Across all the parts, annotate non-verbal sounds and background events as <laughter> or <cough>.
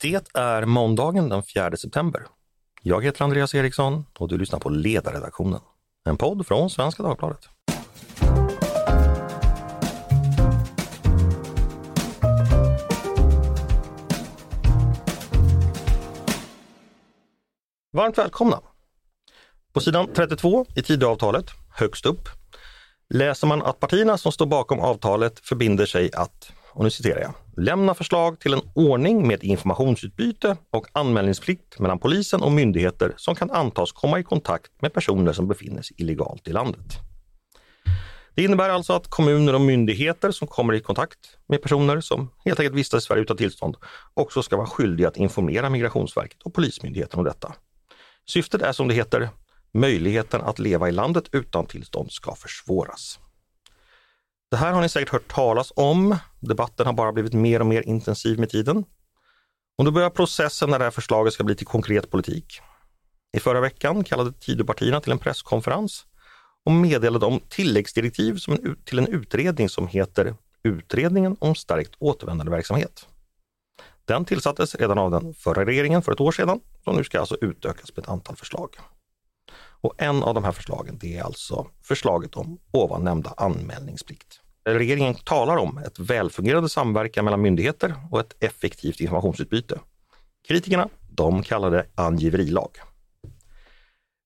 Det är måndagen den 4 september. Jag heter Andreas Eriksson och du lyssnar på Ledarredaktionen, en podd från Svenska Dagbladet. Varmt välkomna! På sidan 32 i Tidöavtalet, högst upp, läser man att partierna som står bakom avtalet förbinder sig att och nu citerar jag, lämna förslag till en ordning med informationsutbyte och anmälningsplikt mellan polisen och myndigheter som kan antas komma i kontakt med personer som befinner sig illegalt i landet. Det innebär alltså att kommuner och myndigheter som kommer i kontakt med personer som helt enkelt vistas i Sverige utan tillstånd också ska vara skyldiga att informera Migrationsverket och Polismyndigheten om detta. Syftet är som det heter, möjligheten att leva i landet utan tillstånd ska försvåras. Det här har ni säkert hört talas om. Debatten har bara blivit mer och mer intensiv med tiden. Och då börjar processen när det här förslaget ska bli till konkret politik. I förra veckan kallade Tidöpartierna till en presskonferens och meddelade om tilläggsdirektiv som en, till en utredning som heter Utredningen om stärkt återvändandeverksamhet. Den tillsattes redan av den förra regeringen för ett år sedan och nu ska alltså utökas med ett antal förslag. Och en av de här förslagen det är alltså förslaget om ovan nämnda anmälningsplikt. Regeringen talar om ett välfungerande samverkan mellan myndigheter och ett effektivt informationsutbyte. Kritikerna, de kallar det angiverilag.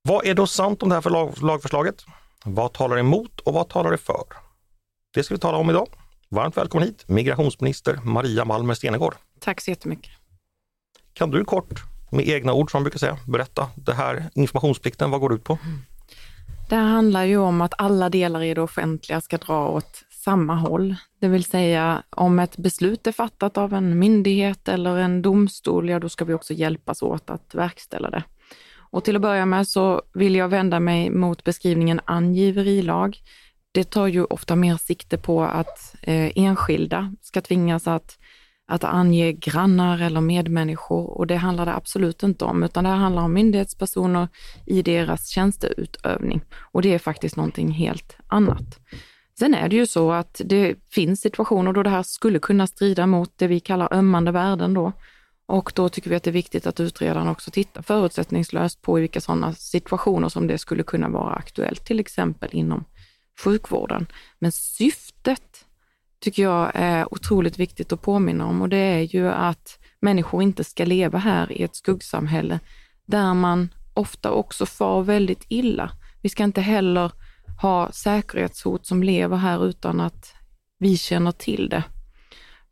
Vad är då sant om det här lagförslaget? Vad talar emot och vad talar det för? Det ska vi tala om idag. Varmt välkommen hit, migrationsminister Maria Malmer Stenegård. Tack så jättemycket. Kan du kort med egna ord som man brukar säga, berätta. Det här informationsplikten, vad går det ut på? Det här handlar ju om att alla delar i det offentliga ska dra åt samma håll. Det vill säga om ett beslut är fattat av en myndighet eller en domstol, ja då ska vi också hjälpas åt att verkställa det. Och till att börja med så vill jag vända mig mot beskrivningen angiverilag. Det tar ju ofta mer sikte på att eh, enskilda ska tvingas att att ange grannar eller medmänniskor och det handlar det absolut inte om, utan det handlar om myndighetspersoner i deras tjänsteutövning och det är faktiskt någonting helt annat. Sen är det ju så att det finns situationer då det här skulle kunna strida mot det vi kallar ömmande värden då. Och då tycker vi att det är viktigt att utredaren också tittar förutsättningslöst på vilka sådana situationer som det skulle kunna vara aktuellt, till exempel inom sjukvården. Men syftet tycker jag är otroligt viktigt att påminna om och det är ju att människor inte ska leva här i ett skuggsamhälle där man ofta också far väldigt illa. Vi ska inte heller ha säkerhetshot som lever här utan att vi känner till det.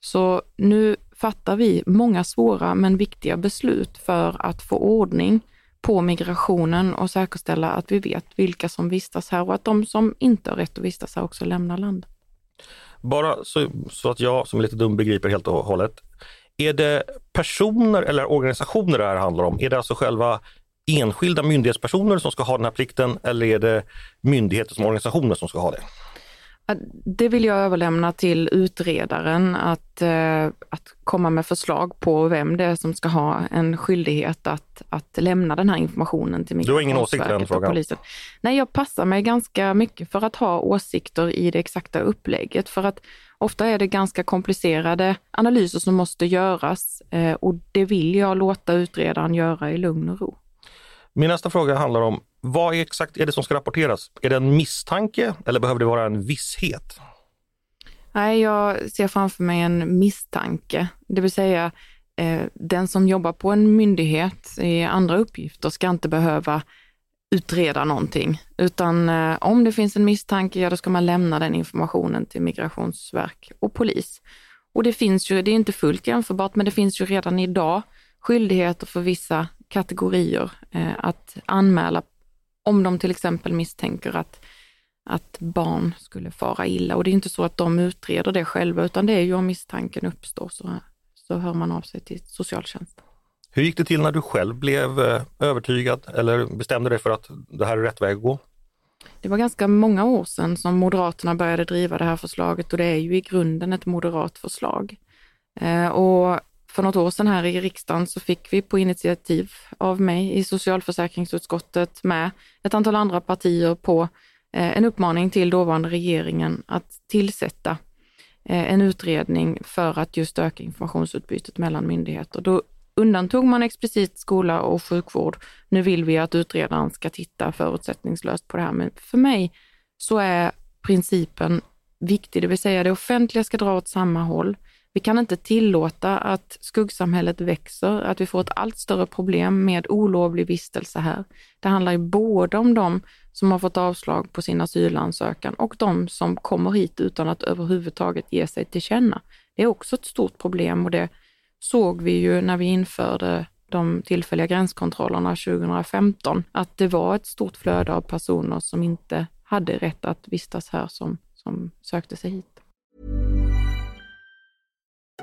Så nu fattar vi många svåra men viktiga beslut för att få ordning på migrationen och säkerställa att vi vet vilka som vistas här och att de som inte har rätt att vistas här också lämnar landet. Bara så, så, att jag som är lite dum begriper helt och hållet. Är det personer eller organisationer det här handlar om? Är det alltså själva enskilda myndighetspersoner som ska ha den här plikten eller är det myndigheter som organisationer som ska ha det? Det vill jag överlämna till utredaren att, eh, att komma med förslag på vem det är som ska ha en skyldighet att, att lämna den här informationen till Du har ingen åsikt i den frågan? Polisen. Nej, jag passar mig ganska mycket för att ha åsikter i det exakta upplägget för att ofta är det ganska komplicerade analyser som måste göras eh, och det vill jag låta utredaren göra i lugn och ro. Min nästa fråga handlar om vad är exakt är det som ska rapporteras? Är det en misstanke eller behöver det vara en visshet? Nej, jag ser framför mig en misstanke, det vill säga eh, den som jobbar på en myndighet i andra uppgifter ska inte behöva utreda någonting, utan eh, om det finns en misstanke, ja då ska man lämna den informationen till Migrationsverk och polis. Och det finns ju, det är inte fullt jämförbart, men det finns ju redan idag skyldigheter för vissa kategorier eh, att anmäla om de till exempel misstänker att, att barn skulle fara illa. Och det är inte så att de utreder det själva, utan det är ju om misstanken uppstår så, så hör man av sig till socialtjänsten. Hur gick det till när du själv blev eh, övertygad eller bestämde dig för att det här är rätt väg att gå? Det var ganska många år sedan som Moderaterna började driva det här förslaget och det är ju i grunden ett moderat förslag. Eh, och för något år sedan här i riksdagen så fick vi på initiativ av mig i socialförsäkringsutskottet med ett antal andra partier på eh, en uppmaning till dåvarande regeringen att tillsätta eh, en utredning för att just öka informationsutbytet mellan myndigheter. Då undantog man explicit skola och sjukvård. Nu vill vi att utredaren ska titta förutsättningslöst på det här. Men för mig så är principen viktig, det vill säga det offentliga ska dra åt samma håll. Vi kan inte tillåta att skuggsamhället växer, att vi får ett allt större problem med olovlig vistelse här. Det handlar ju både om de som har fått avslag på sin asylansökan och de som kommer hit utan att överhuvudtaget ge sig till känna. Det är också ett stort problem och det såg vi ju när vi införde de tillfälliga gränskontrollerna 2015, att det var ett stort flöde av personer som inte hade rätt att vistas här som, som sökte sig hit.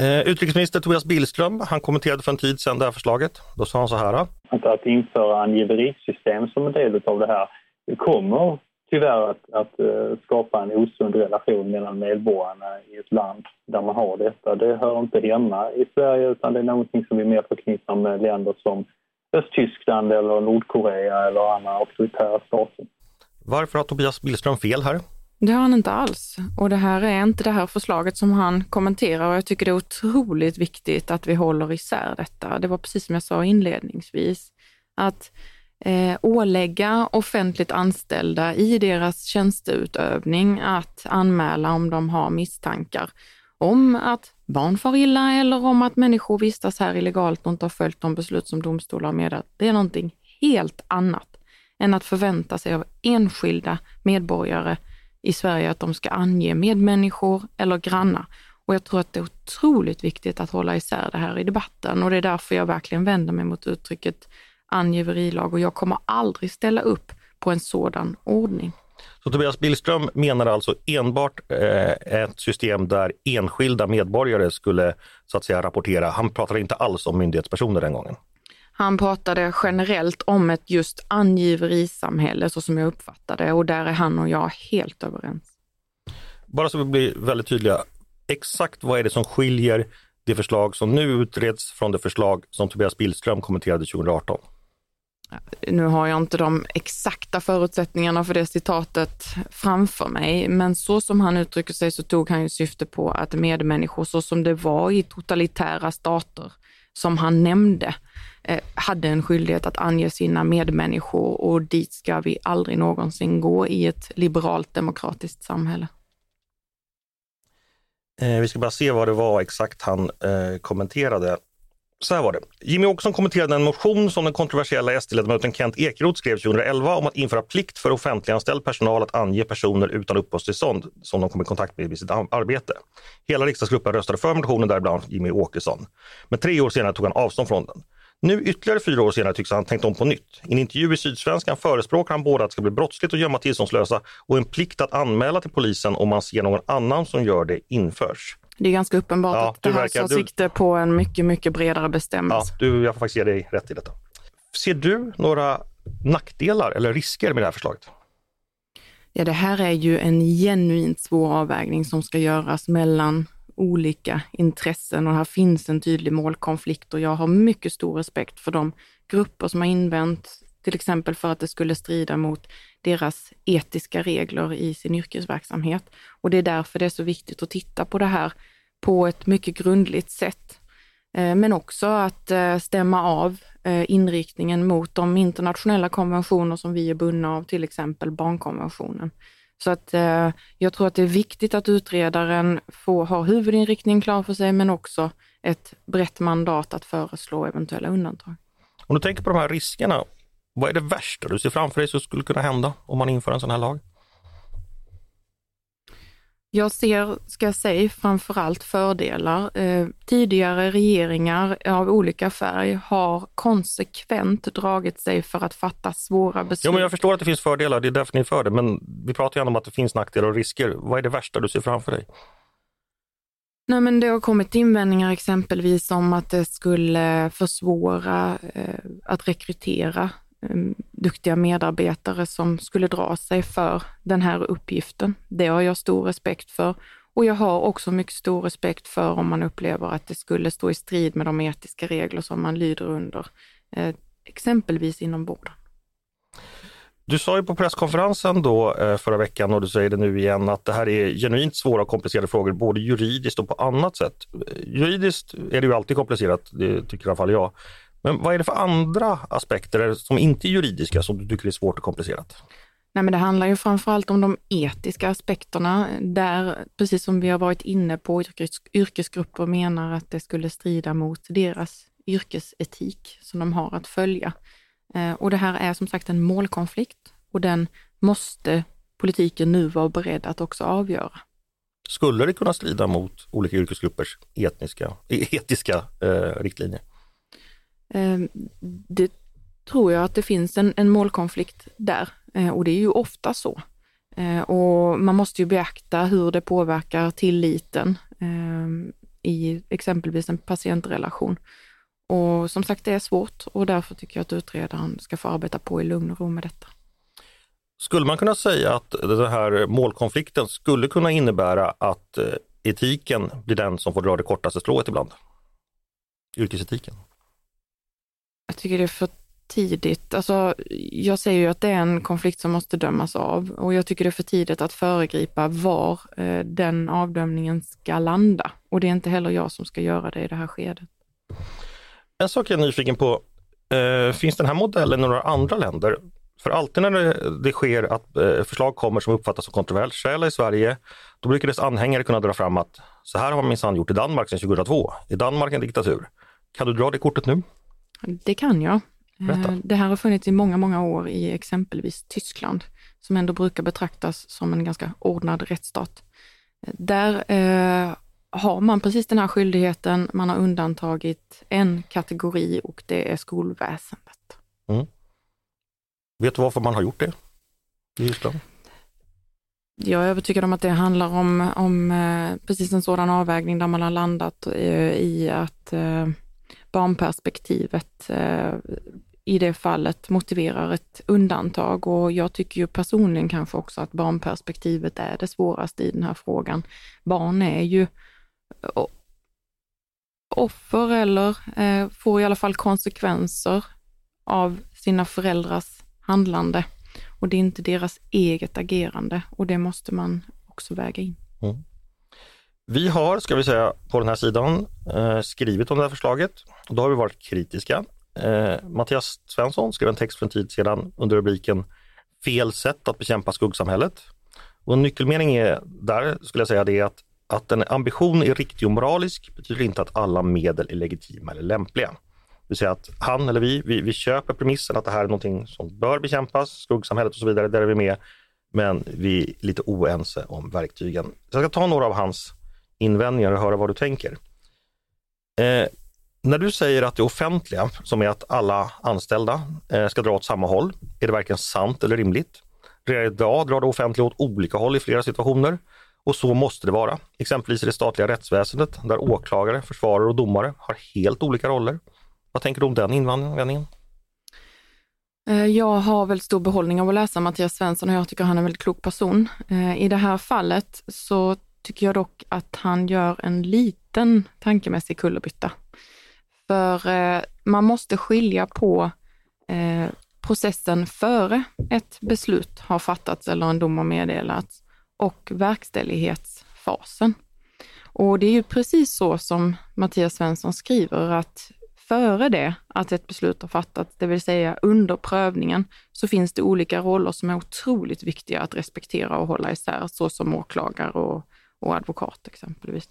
Eh, utrikesminister Tobias Billström, han kommenterade för en tid sedan det här förslaget. Då sa han så här. Att, att införa angiverisystem som en del av det här det kommer tyvärr att, att uh, skapa en osund relation mellan medborgarna i ett land där man har detta. Det hör inte hemma i Sverige utan det är någonting som vi mer förknippar med länder som Östtyskland eller Nordkorea eller andra auktoritära stater. Varför har Tobias Billström fel här? Det har han inte alls. Och det här är inte det här förslaget som han kommenterar och jag tycker det är otroligt viktigt att vi håller isär detta. Det var precis som jag sa inledningsvis, att eh, ålägga offentligt anställda i deras tjänsteutövning att anmäla om de har misstankar om att barn far illa eller om att människor vistas här illegalt och inte har följt de beslut som domstolar har meddelat. Det är någonting helt annat än att förvänta sig av enskilda medborgare i Sverige att de ska ange medmänniskor eller grannar. Och jag tror att det är otroligt viktigt att hålla isär det här i debatten och det är därför jag verkligen vänder mig mot uttrycket angiverilag och jag kommer aldrig ställa upp på en sådan ordning. Så Tobias Billström menar alltså enbart eh, ett system där enskilda medborgare skulle så att säga rapportera. Han pratar inte alls om myndighetspersoner den gången. Han pratade generellt om ett just angiverisamhälle så som jag uppfattade och där är han och jag helt överens. Bara så vi blir väldigt tydliga, exakt vad är det som skiljer det förslag som nu utreds från det förslag som Tobias Billström kommenterade 2018? Nu har jag inte de exakta förutsättningarna för det citatet framför mig, men så som han uttrycker sig så tog han ju syfte på att medmänniskor, så som det var i totalitära stater, som han nämnde, Eh, hade en skyldighet att ange sina medmänniskor och dit ska vi aldrig någonsin gå i ett liberalt demokratiskt samhälle. Eh, vi ska bara se vad det var exakt han eh, kommenterade. Så här var det. Jimmy Åkesson kommenterade en motion som den kontroversiella SD-ledamoten Kent Ekeroth skrev 2011 om att införa plikt för offentliganställd personal att ange personer utan uppehållstillstånd som de kommer i kontakt med vid sitt arbete. Hela riksdagsgruppen röstade för motionen, däribland Jimmy Åkesson. Men tre år senare tog han avstånd från den. Nu ytterligare fyra år senare tycks han tänkt om på nytt. I en intervju i Sydsvenskan förespråkar han både att det ska bli brottsligt att gömma tillståndslösa och en plikt att anmäla till polisen om man ser någon annan som gör det införs. Det är ganska uppenbart ja, att det här tar sikte på en mycket, mycket bredare bestämmelse. Ja, du, jag får faktiskt ge dig rätt i detta. Ser du några nackdelar eller risker med det här förslaget? Ja, det här är ju en genuint svår avvägning som ska göras mellan olika intressen och här finns en tydlig målkonflikt och jag har mycket stor respekt för de grupper som har invänt, till exempel för att det skulle strida mot deras etiska regler i sin yrkesverksamhet. Och det är därför det är så viktigt att titta på det här på ett mycket grundligt sätt. Eh, men också att eh, stämma av eh, inriktningen mot de internationella konventioner som vi är bundna av, till exempel barnkonventionen. Så att eh, jag tror att det är viktigt att utredaren får, har huvudinriktningen klar för sig, men också ett brett mandat att föreslå eventuella undantag. Om du tänker på de här riskerna, vad är det värsta du ser framför dig som skulle kunna hända om man inför en sån här lag? Jag ser, ska jag säga, framförallt fördelar. Eh, tidigare regeringar av olika färg har konsekvent dragit sig för att fatta svåra beslut. Jo, men jag förstår att det finns fördelar, det är därför ni är för det, men vi pratar ju om att det finns nackdelar och risker. Vad är det värsta du ser framför dig? Nej, men det har kommit invändningar exempelvis om att det skulle försvåra eh, att rekrytera Ehm, duktiga medarbetare som skulle dra sig för den här uppgiften. Det har jag stor respekt för. Och jag har också mycket stor respekt för om man upplever att det skulle stå i strid med de etiska regler som man lyder under, eh, exempelvis inom vården. Du sa ju på presskonferensen då eh, förra veckan och du säger det nu igen att det här är genuint svåra och komplicerade frågor både juridiskt och på annat sätt. Eh, juridiskt är det ju alltid komplicerat, det tycker i alla fall jag. Men vad är det för andra aspekter som inte är juridiska som du tycker är svårt och komplicerat? Nej, men det handlar ju framförallt om de etiska aspekterna där, precis som vi har varit inne på, yrkes, yrkesgrupper menar att det skulle strida mot deras yrkesetik som de har att följa. Eh, och det här är som sagt en målkonflikt och den måste politiken nu vara beredd att också avgöra. Skulle det kunna strida mot olika yrkesgruppers etniska, <laughs> etiska eh, riktlinjer? Ehm, det tror jag att det finns en, en målkonflikt där eh, och det är ju ofta så. Eh, och man måste ju beakta hur det påverkar tilliten ehm, i exempelvis en patientrelation. Och som sagt, det är svårt och därför tycker jag att utredaren ska få arbeta på i lugn och ro med detta. Skulle man kunna säga att den här målkonflikten skulle kunna innebära att eh, etiken blir den som får dra det kortaste strået ibland? Yrkesetiken? Jag tycker det är för tidigt. Alltså, jag säger ju att det är en konflikt som måste dömas av och jag tycker det är för tidigt att föregripa var eh, den avdömningen ska landa. Och det är inte heller jag som ska göra det i det här skedet. En sak jag är nyfiken på, eh, finns den här modellen i några andra länder? För alltid när det, det sker att eh, förslag kommer som uppfattas som kontroversiella i Sverige, då brukar dess anhängare kunna dra fram att så här har man minsann gjort i Danmark sedan 2002. I Danmark en diktatur. Kan du dra det kortet nu? Det kan jag. Berätta. Eh, Det här har funnits i många, många år i exempelvis Tyskland, som ändå brukar betraktas som en ganska ordnad rättsstat. Eh, Där eh, har man precis den här skyldigheten. Man har undantagit en kategori och det är skolväsendet. Vet du varför man har gjort det i Tyskland? Jag är övertygad om att det handlar om, om eh, precis en sådan avvägning där man har landat eh, i att barnperspektivet eh, i det fallet motiverar ett undantag och jag tycker ju personligen kanske också att barnperspektivet är det svåraste i den här frågan. Barn är ju eh, offer eller eh, får i alla fall konsekvenser av sina föräldrars handlande och det är inte deras eget agerande och det måste man också väga in. Mm. Vi har, ska vi säga, på den här sidan eh, skrivit om det här förslaget. Då har vi varit kritiska. Eh, Mattias Svensson skrev en text för en tid sedan under rubriken Fel sätt att bekämpa skuggsamhället. Och en nyckelmening är där, skulle jag säga, det är att, att en ambition är riktig och moralisk betyder inte att alla medel är legitima eller lämpliga. Det vill säga att han eller vi, vi, vi köper premissen att det här är någonting som bör bekämpas, skuggsamhället och så vidare, där är vi med. Men vi är lite oense om verktygen. Så jag ska ta några av hans invändningar och höra vad du tänker. Eh, när du säger att det offentliga, som är att alla anställda eh, ska dra åt samma håll, är det verkligen sant eller rimligt? Redan idag drar det offentliga åt olika håll i flera situationer och så måste det vara. Exempelvis i det statliga rättsväsendet där åklagare, försvarare och domare har helt olika roller. Vad tänker du om den invändningen? Eh, jag har väldigt stor behållning av att läsa Mattias Svensson och jag tycker han är en väldigt klok person. Eh, I det här fallet så tycker jag dock att han gör en liten tankemässig kullerbytta. För eh, man måste skilja på eh, processen före ett beslut har fattats eller en dom har meddelats och verkställighetsfasen. Och det är ju precis så som Mattias Svensson skriver att före det att ett beslut har fattats, det vill säga under prövningen, så finns det olika roller som är otroligt viktiga att respektera och hålla isär, såsom åklagare och, och advokat exempelvis.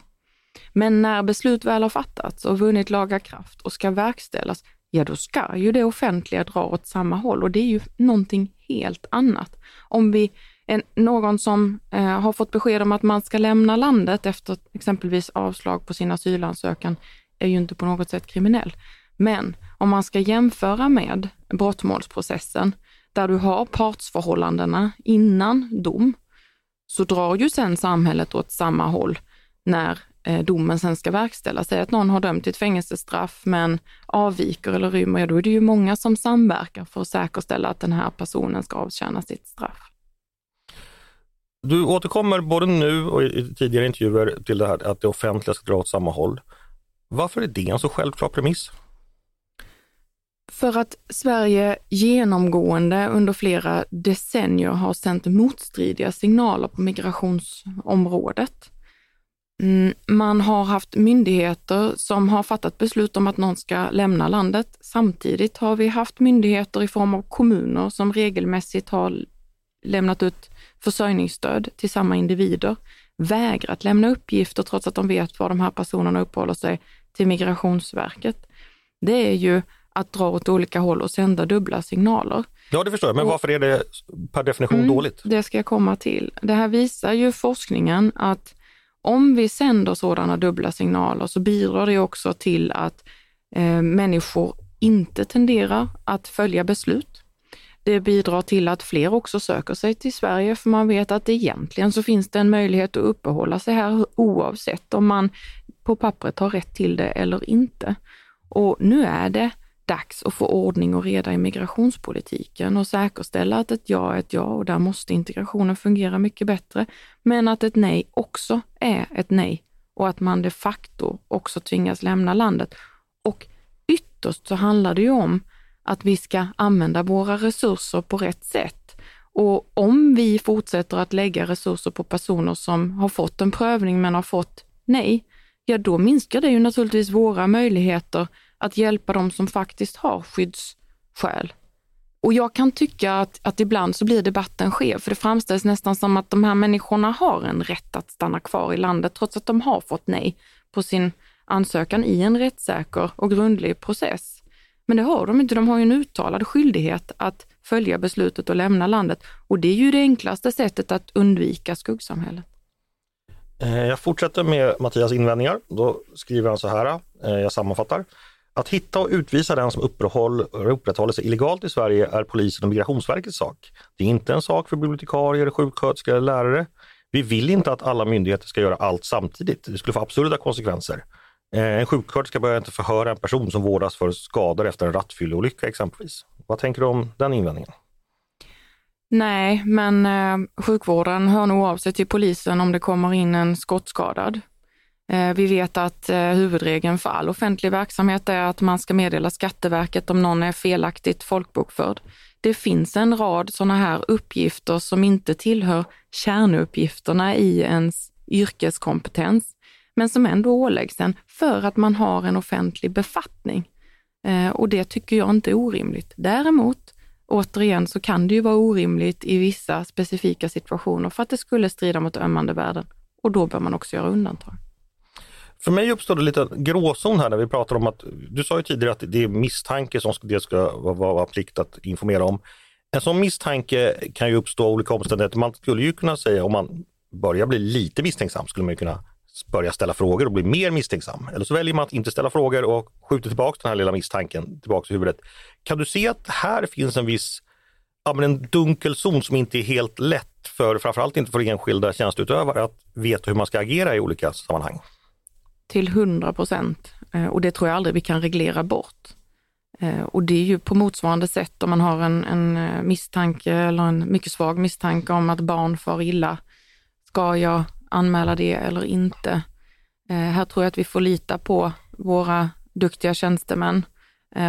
Men när beslut väl har fattats och vunnit laga kraft och ska verkställas, ja då ska ju det offentliga dra åt samma håll och det är ju någonting helt annat. Om vi en, någon som eh, har fått besked om att man ska lämna landet efter exempelvis avslag på sin asylansökan är ju inte på något sätt kriminell. Men om man ska jämföra med brottmålsprocessen där du har partsförhållandena innan dom, så drar ju sen samhället åt samma håll när eh, domen sen ska verkställas. Säg att någon har dömt till ett fängelsestraff men avviker eller rymmer, ja då är det ju många som samverkar för att säkerställa att den här personen ska avtjäna sitt straff. Du återkommer både nu och i tidigare intervjuer till det här att det offentliga ska dra åt samma håll. Varför är det en så självklar premiss? För att Sverige genomgående under flera decennier har sänt motstridiga signaler på migrationsområdet. Mm, man har haft myndigheter som har fattat beslut om att någon ska lämna landet. Samtidigt har vi haft myndigheter i form av kommuner som regelmässigt har lämnat ut försörjningsstöd till samma individer, vägrat lämna uppgifter trots att de vet var de här personerna uppehåller sig till Migrationsverket. Det är ju att dra åt olika håll och sända dubbla signaler. Ja, det förstår jag, men och, varför är det per definition mm, dåligt? Det ska jag komma till. Det här visar ju forskningen att om vi sänder sådana dubbla signaler så bidrar det också till att eh, människor inte tenderar att följa beslut. Det bidrar till att fler också söker sig till Sverige för man vet att egentligen så finns det en möjlighet att uppehålla sig här oavsett om man på pappret har rätt till det eller inte. Och nu är det dags att få ordning och reda i migrationspolitiken och säkerställa att ett ja är ett ja och där måste integrationen fungera mycket bättre. Men att ett nej också är ett nej och att man de facto också tvingas lämna landet. Och ytterst så handlar det ju om att vi ska använda våra resurser på rätt sätt. Och om vi fortsätter att lägga resurser på personer som har fått en prövning men har fått nej, ja då minskar det ju naturligtvis våra möjligheter att hjälpa de som faktiskt har skyddsskäl. Och jag kan tycka att, att ibland så blir debatten skev, för det framställs nästan som att de här människorna har en rätt att stanna kvar i landet trots att de har fått nej på sin ansökan i en rättssäker och grundlig process. Men det har de inte. De har ju en uttalad skyldighet att följa beslutet och lämna landet. Och det är ju det enklaste sättet att undvika skuggsamhället. Eh, jag fortsätter med Mattias invändningar. Då skriver han så här, eh, jag sammanfattar. Att hitta och utvisa den som upprätthåller sig illegalt i Sverige är polisen och Migrationsverkets sak. Det är inte en sak för bibliotekarier, sjuksköterskor eller lärare. Vi vill inte att alla myndigheter ska göra allt samtidigt. Det skulle få absurda konsekvenser. Eh, en sjuksköterska börjar inte förhöra en person som vårdas för skador efter en rattfylleolycka exempelvis. Vad tänker du om den invändningen? Nej, men eh, sjukvården hör nog av sig till polisen om det kommer in en skottskadad. Eh, vi vet att eh, huvudregeln för all offentlig verksamhet är att man ska meddela Skatteverket om någon är felaktigt folkbokförd. Det finns en rad sådana här uppgifter som inte tillhör kärnuppgifterna i ens yrkeskompetens, men som ändå åläggs en för att man har en offentlig befattning. Eh, och det tycker jag inte är orimligt. Däremot, återigen, så kan det ju vara orimligt i vissa specifika situationer för att det skulle strida mot ömmande värden och då bör man också göra undantag. För mig uppstår det lite gråzon här när vi pratar om att, du sa ju tidigare att det är misstanke som det ska vara, vara plikt att informera om. En sån misstanke kan ju uppstå av olika omständigheter. Man skulle ju kunna säga om man börjar bli lite misstänksam skulle man kunna börja ställa frågor och bli mer misstänksam. Eller så väljer man att inte ställa frågor och skjuter tillbaka den här lilla misstanken tillbaka i huvudet. Kan du se att här finns en viss ja, men en dunkel zon som inte är helt lätt för framförallt inte för enskilda tjänsteutövare att veta hur man ska agera i olika sammanhang? Till 100 procent eh, och det tror jag aldrig vi kan reglera bort. Eh, och det är ju på motsvarande sätt om man har en, en eh, misstanke eller en mycket svag misstanke om att barn far illa. Ska jag anmäla det eller inte? Här tror jag att vi får lita på våra duktiga tjänstemän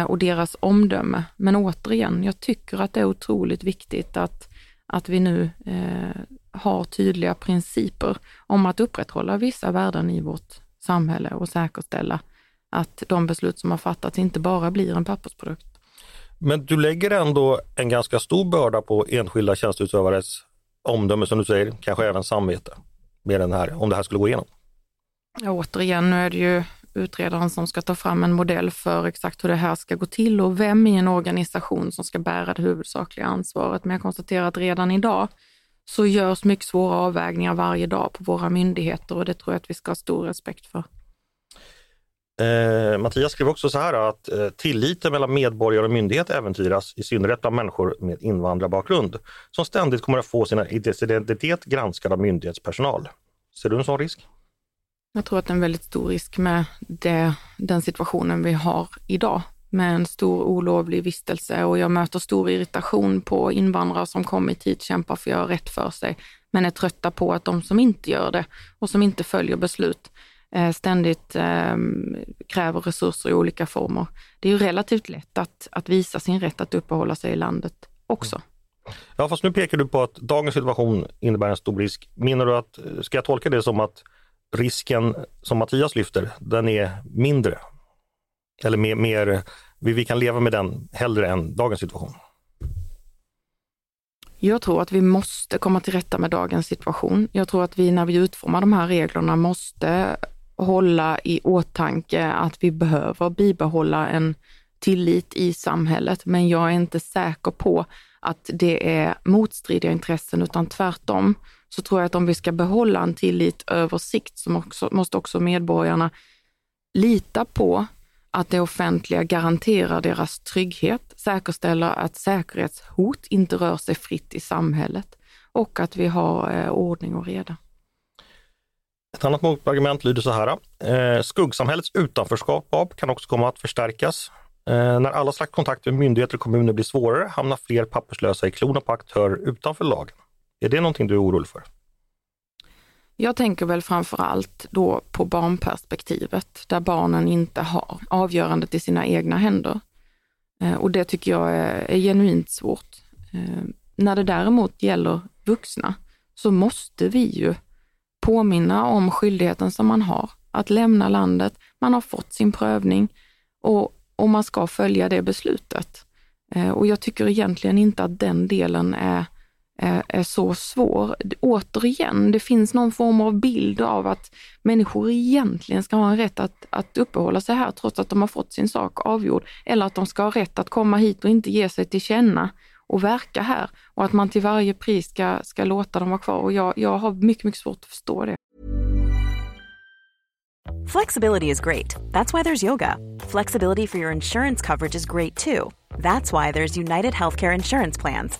och deras omdöme. Men återigen, jag tycker att det är otroligt viktigt att, att vi nu eh, har tydliga principer om att upprätthålla vissa värden i vårt samhälle och säkerställa att de beslut som har fattats inte bara blir en pappersprodukt. Men du lägger ändå en ganska stor börda på enskilda tjänsteutövares omdöme som du säger, kanske även samvete, med den här, om det här skulle gå igenom? Ja, återigen, nu är det ju utredaren som ska ta fram en modell för exakt hur det här ska gå till och vem i en organisation som ska bära det huvudsakliga ansvaret. Men jag konstaterar att redan idag så görs mycket svåra avvägningar varje dag på våra myndigheter och det tror jag att vi ska ha stor respekt för. Eh, Mattias skrev också så här att eh, tilliten mellan medborgare och myndighet äventyras, i synnerhet bland människor med invandrarbakgrund, som ständigt kommer att få sina identitet granskad av myndighetspersonal. Ser du en sån risk? Jag tror att det är en väldigt stor risk med det, den situationen vi har idag med en stor olovlig vistelse och jag möter stor irritation på invandrare som kommit hit, kämpar för att göra rätt för sig, men är trötta på att de som inte gör det och som inte följer beslut eh, ständigt eh, kräver resurser i olika former. Det är ju relativt lätt att, att visa sin rätt att uppehålla sig i landet också. Mm. Ja, fast nu pekar du på att dagens situation innebär en stor risk. Menar du att, eh, ska jag tolka det som att risken som Mattias lyfter, den är mindre? Eller mer, mer vi, vi kan leva med den hellre än dagens situation? Jag tror att vi måste komma till rätta med dagens situation. Jag tror att vi när vi utformar de här reglerna måste hålla i åtanke att vi behöver bibehålla en tillit i samhället. Men jag är inte säker på att det är motstridiga intressen, utan tvärtom så tror jag att om vi ska behålla en tillit över sikt så måste också medborgarna lita på att det offentliga garanterar deras trygghet, säkerställer att säkerhetshot inte rör sig fritt i samhället och att vi har eh, ordning och reda. Ett annat motargument lyder så här. Eh, skuggsamhällets utanförskap kan också komma att förstärkas. Eh, när alla slags kontakter med myndigheter och kommuner blir svårare hamnar fler papperslösa i klorna på aktörer utanför lagen. Är det någonting du är orolig för? Jag tänker väl framför allt då på barnperspektivet, där barnen inte har avgörandet i sina egna händer. Eh, och det tycker jag är, är genuint svårt. Eh, när det däremot gäller vuxna så måste vi ju påminna om skyldigheten som man har att lämna landet. Man har fått sin prövning och, och man ska följa det beslutet. Eh, och jag tycker egentligen inte att den delen är Eh, är så svår. Återigen, det finns någon form av bild av att människor egentligen ska ha en rätt att, att uppehålla sig här trots att de har fått sin sak avgjord. Eller att de ska ha rätt att komma hit och inte ge sig till känna och verka här. Och att man till varje pris ska, ska låta dem vara kvar. Och jag, jag har mycket, mycket svårt att förstå det. Flexibility is great. That's why there's yoga. Flexibility for your insurance coverage is great too. That's why there's United Healthcare Insurance Plans.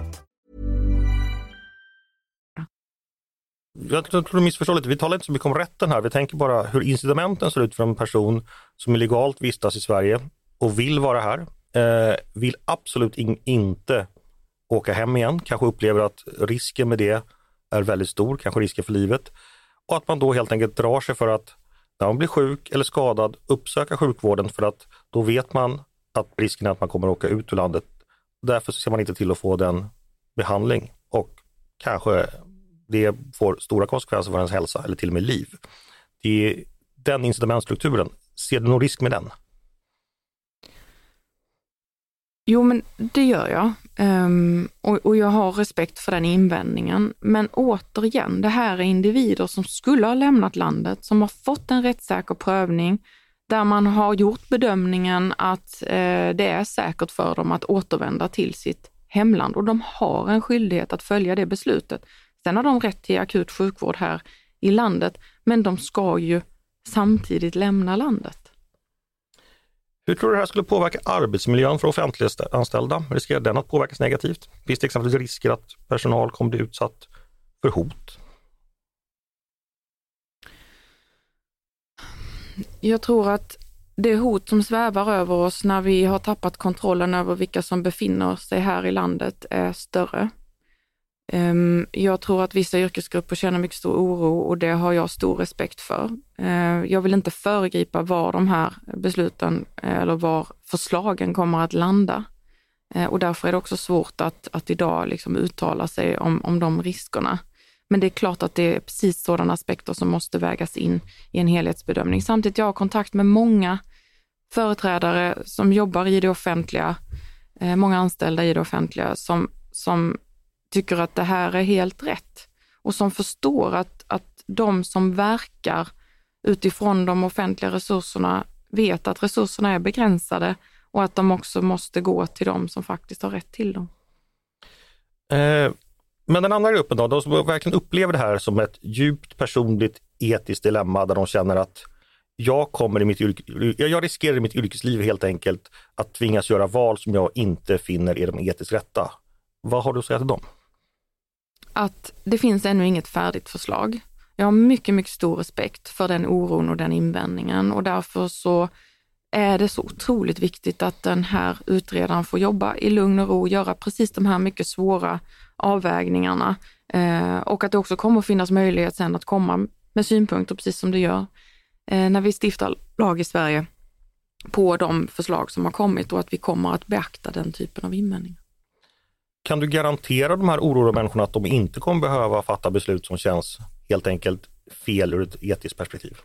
Jag tror du missförstår lite. Vi talar inte så mycket om rätten här. Vi tänker bara hur incitamenten ser ut för en person som illegalt vistas i Sverige och vill vara här. Eh, vill absolut in, inte åka hem igen, kanske upplever att risken med det är väldigt stor, kanske risken för livet. Och att man då helt enkelt drar sig för att när man blir sjuk eller skadad uppsöka sjukvården för att då vet man att risken är att man kommer att åka ut ur landet. Därför ser man inte till att få den behandling och kanske det får stora konsekvenser för ens hälsa eller till och med liv. Det är den incitamentstrukturen, ser du någon risk med den? Jo, men det gör jag. Um, och, och, jag har respekt för den invändningen. Men återigen, det här är individer som skulle ha lämnat landet, som har fått en rättssäker prövning, där man har gjort bedömningen att eh, det är säkert för dem att återvända till sitt hemland och de har en skyldighet att följa det beslutet. Sen har de rätt till akut sjukvård här i landet, men de ska ju samtidigt lämna landet. Hur tror du det här skulle påverka arbetsmiljön för offentliganställda? Riskerar den att påverkas negativt? Finns det exempelvis risker att personal kommer bli utsatt för hot? Jag tror att det hot som svävar över oss när vi har tappat kontrollen över vilka som befinner sig här i landet är större. Ehm, jag tror att vissa yrkesgrupper känner mycket stor oro och det har jag stor respekt för. Ehm, jag vill inte föregripa var de här besluten eller var förslagen kommer att landa. Ehm, och därför är det också svårt att, att idag liksom uttala sig om, om de riskerna. Men det är klart att det är precis sådana aspekter som måste vägas in i en helhetsbedömning. Samtidigt jag har kontakt med många företrädare som jobbar i det offentliga, eh, många anställda i det offentliga som, som tycker att det här är helt rätt och som förstår att, att de som verkar utifrån de offentliga resurserna vet att resurserna är begränsade och att de också måste gå till de som faktiskt har rätt till dem. Eh, men den andra gruppen då, de som verkligen upplever det här som ett djupt personligt etiskt dilemma där de känner att jag kommer i mitt yrke, jag riskerar i mitt yrkesliv helt enkelt att tvingas göra val som jag inte finner är de etiskt rätta. Vad har du att säga till dem? Att det finns ännu inget färdigt förslag. Jag har mycket, mycket stor respekt för den oron och den invändningen och därför så är det så otroligt viktigt att den här utredaren får jobba i lugn och ro, och göra precis de här mycket svåra avvägningarna eh, och att det också kommer att finnas möjlighet sen att komma med synpunkter, precis som det gör eh, när vi stiftar lag i Sverige, på de förslag som har kommit och att vi kommer att beakta den typen av invändningar. Kan du garantera de här oroliga människorna att de inte kommer behöva fatta beslut som känns helt enkelt fel ur ett etiskt perspektiv?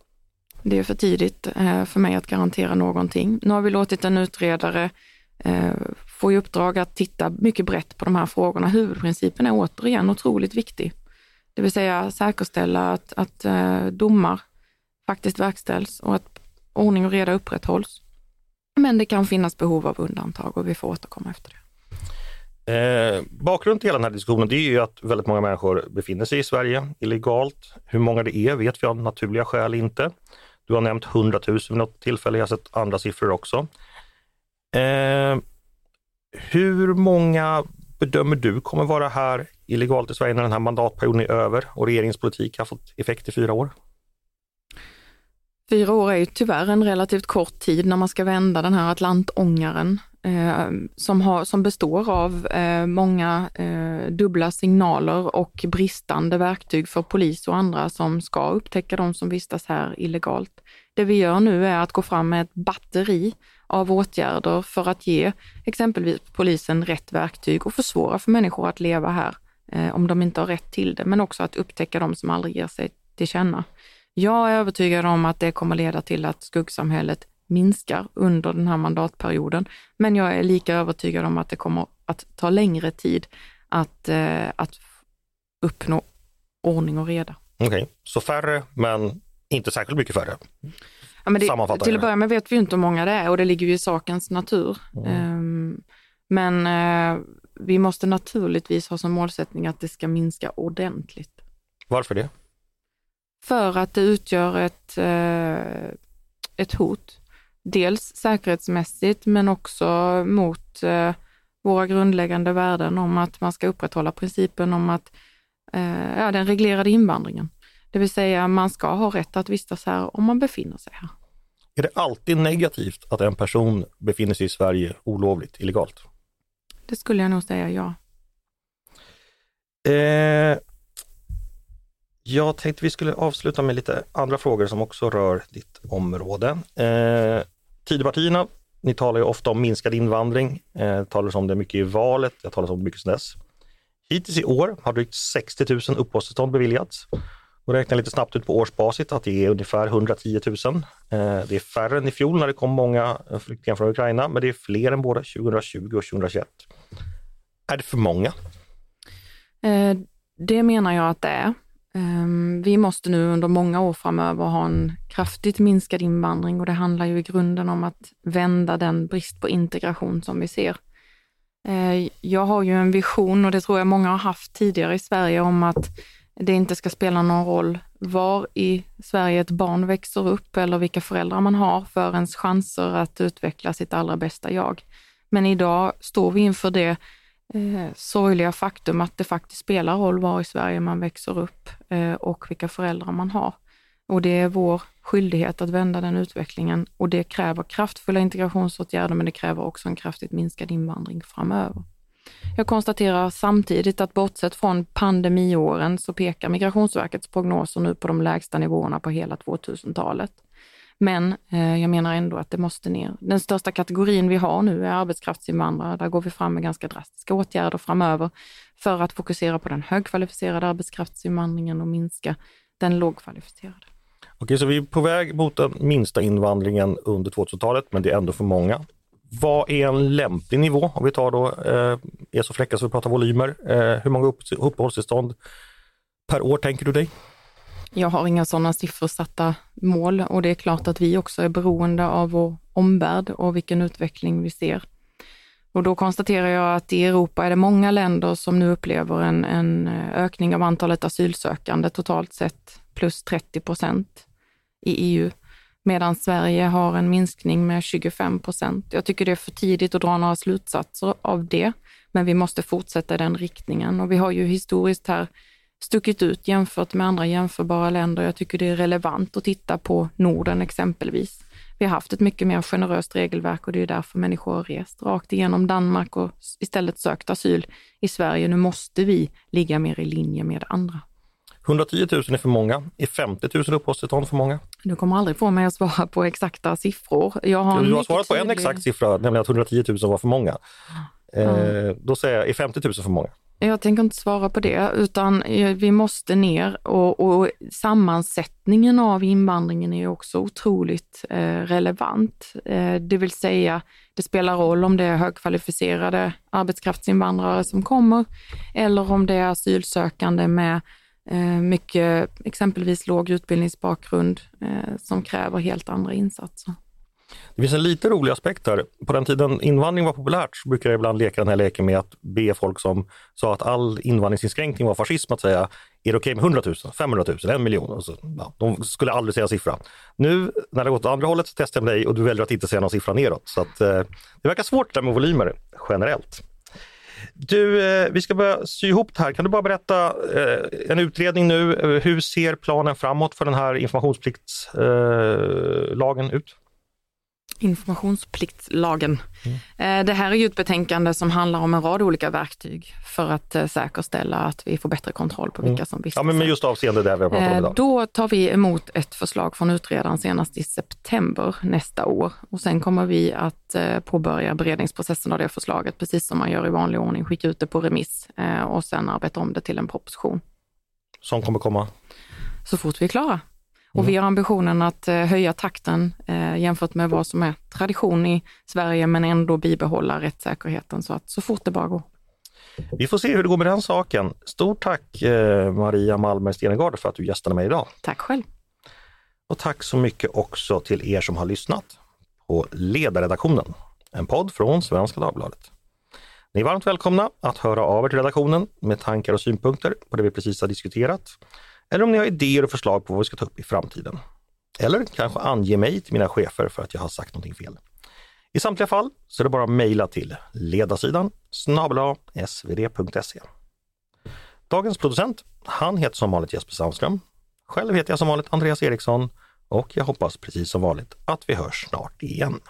Det är för tidigt eh, för mig att garantera någonting. Nu har vi låtit en utredare eh, få i uppdrag att titta mycket brett på de här frågorna. Huvudprincipen är återigen otroligt viktig. Det vill säga säkerställa att, att eh, domar faktiskt verkställs och att ordning och reda upprätthålls. Men det kan finnas behov av undantag och vi får återkomma efter det. Eh, bakgrunden till hela den här diskussionen det är ju att väldigt många människor befinner sig i Sverige illegalt. Hur många det är vet vi av naturliga skäl inte. Du har nämnt 100 000 vid något tillfälle, jag har sett andra siffror också. Eh, hur många bedömer du kommer vara här illegalt i Sverige när den här mandatperioden är över och regeringens politik har fått effekt i fyra år? Fyra år är ju tyvärr en relativt kort tid när man ska vända den här Atlantångaren Eh, som, har, som består av eh, många eh, dubbla signaler och bristande verktyg för polis och andra som ska upptäcka de som vistas här illegalt. Det vi gör nu är att gå fram med ett batteri av åtgärder för att ge exempelvis polisen rätt verktyg och försvåra för människor att leva här eh, om de inte har rätt till det, men också att upptäcka de som aldrig ger sig till känna. Jag är övertygad om att det kommer leda till att skuggsamhället minskar under den här mandatperioden. Men jag är lika övertygad om att det kommer att ta längre tid att, eh, att uppnå ordning och reda. Okej, okay. så färre men inte särskilt mycket färre? Ja, men det, till att börja med vet vi inte hur många det är och det ligger ju i sakens natur. Mm. Um, men uh, vi måste naturligtvis ha som målsättning att det ska minska ordentligt. Varför det? För att det utgör ett, uh, ett hot dels säkerhetsmässigt men också mot eh, våra grundläggande värden om att man ska upprätthålla principen om att eh, ja, den reglerade invandringen. Det vill säga man ska ha rätt att vistas här om man befinner sig här. Är det alltid negativt att en person befinner sig i Sverige olovligt, illegalt? Det skulle jag nog säga, ja. Eh, jag tänkte vi skulle avsluta med lite andra frågor som också rör ditt område. Eh, Tidöpartierna, ni talar ju ofta om minskad invandring, eh, talas om det mycket i valet, jag talar om det mycket sedan dess. Hittills i år har drygt 60 000 uppehållstillstånd beviljats. Och räknar lite snabbt ut på årsbasis att det är ungefär 110 000. Eh, det är färre än i fjol när det kom många eh, flyktingar från Ukraina, men det är fler än både 2020 och 2021. Är det för många? Eh, det menar jag att det är. Ehm, vi måste nu under många år framöver ha en kraftigt minskad invandring och det handlar ju i grunden om att vända den brist på integration som vi ser. Ehm, jag har ju en vision och det tror jag många har haft tidigare i Sverige om att det inte ska spela någon roll var i Sverige ett barn växer upp eller vilka föräldrar man har för ens chanser att utveckla sitt allra bästa jag. Men idag står vi inför det eh, sorgliga faktum att det faktiskt spelar roll var i Sverige man växer upp eh, och vilka föräldrar man har. Och det är vår skyldighet att vända den utvecklingen och det kräver kraftfulla integrationsåtgärder men det kräver också en kraftigt minskad invandring framöver. Jag konstaterar samtidigt att bortsett från pandemiåren så pekar Migrationsverkets prognoser nu på de lägsta nivåerna på hela 2000-talet. Men eh, jag menar ändå att det måste ner. Den största kategorin vi har nu är arbetskraftsinvandrare. Där går vi fram med ganska drastiska åtgärder framöver för att fokusera på den högkvalificerade arbetskraftsinvandringen och minska den lågkvalificerade. Okej, så vi är på väg mot den minsta invandringen under 2000-talet, men det är ändå för många. Vad är en lämplig nivå om vi tar då, eh, är så så vi pratar volymer. Eh, hur många upp, uppehållstillstånd per år tänker du dig? Jag har inga sådana siffersatta mål och det är klart att vi också är beroende av vår omvärld och vilken utveckling vi ser. Och då konstaterar jag att i Europa är det många länder som nu upplever en, en eh, ökning av antalet asylsökande totalt sett plus 30 procent i EU, medan Sverige har en minskning med 25 procent. Jag tycker det är för tidigt att dra några slutsatser av det, men vi måste fortsätta i den riktningen och vi har ju historiskt här stuckit ut jämfört med andra jämförbara länder. Jag tycker det är relevant att titta på Norden exempelvis. Vi har haft ett mycket mer generöst regelverk och det är därför människor har rest rakt igenom Danmark och istället sökt asyl i Sverige. Nu måste vi ligga mer i linje med andra. 110 000 är för många. Är 50 000 uppehållstillstånd för många? Du kommer aldrig få mig att svara på exakta siffror. Jag har du har svarat på en exakt siffra, nämligen att 110 000 var för många. Eh, då säger jag, är 50 000 för många? Jag tänker inte svara på det, utan eh, vi måste ner och, och sammansättningen av invandringen är också otroligt eh, relevant. Eh, det vill säga, det spelar roll om det är högkvalificerade arbetskraftsinvandrare som kommer eller om det är asylsökande med eh, mycket, exempelvis låg utbildningsbakgrund eh, som kräver helt andra insatser. Det finns en lite rolig aspekt här. På den tiden invandring var populärt så brukade jag ibland leka den här leken med att be folk som sa att all invandringsinskränkning var fascism att säga, är det okej okay med 100 000, 500 000, en miljon? Och så, ja, de skulle aldrig säga siffra. Nu när det gått åt andra hållet så testar jag med dig och du väljer att inte säga någon siffra neråt. Så att, eh, det verkar svårt det där med volymer generellt. Du, eh, vi ska börja sy ihop det här. Kan du bara berätta eh, en utredning nu. Eh, hur ser planen framåt för den här informationspliktslagen eh, ut? Informationspliktslagen. Mm. Det här är ju ett betänkande som handlar om en rad olika verktyg för att eh, säkerställa att vi får bättre kontroll på vilka mm. som vistas Ja, men just avseende det vi har pratat om idag. Eh, då tar vi emot ett förslag från utredaren senast i september nästa år och sen kommer vi att påbörja beredningsprocessen av det förslaget, precis som man gör i vanlig ordning, skicka ut det på remiss och sen arbeta om det till en proposition. Som kommer komma? Så fort vi är klara. Och mm. vi har ambitionen att eh, höja takten eh, jämfört med vad som är tradition i Sverige, men ändå bibehålla rättssäkerheten så att så fort det bara går. Vi får se hur det går med den saken. Stort tack eh, Maria Malmer Stenegard för att du gästade mig idag. Tack själv. Och tack så mycket också till er som har lyssnat på Ledarredaktionen, en podd från Svenska Dagbladet. Ni är varmt välkomna att höra av er till redaktionen med tankar och synpunkter på det vi precis har diskuterat eller om ni har idéer och förslag på vad vi ska ta upp i framtiden. Eller kanske ange mig till mina chefer för att jag har sagt någonting fel. I samtliga fall så är det bara att mejla till ledarsidan snabla svd.se. Dagens producent, han heter som vanligt Jesper Sandström. Själv heter jag som vanligt Andreas Eriksson och jag hoppas precis som vanligt att vi hörs snart igen.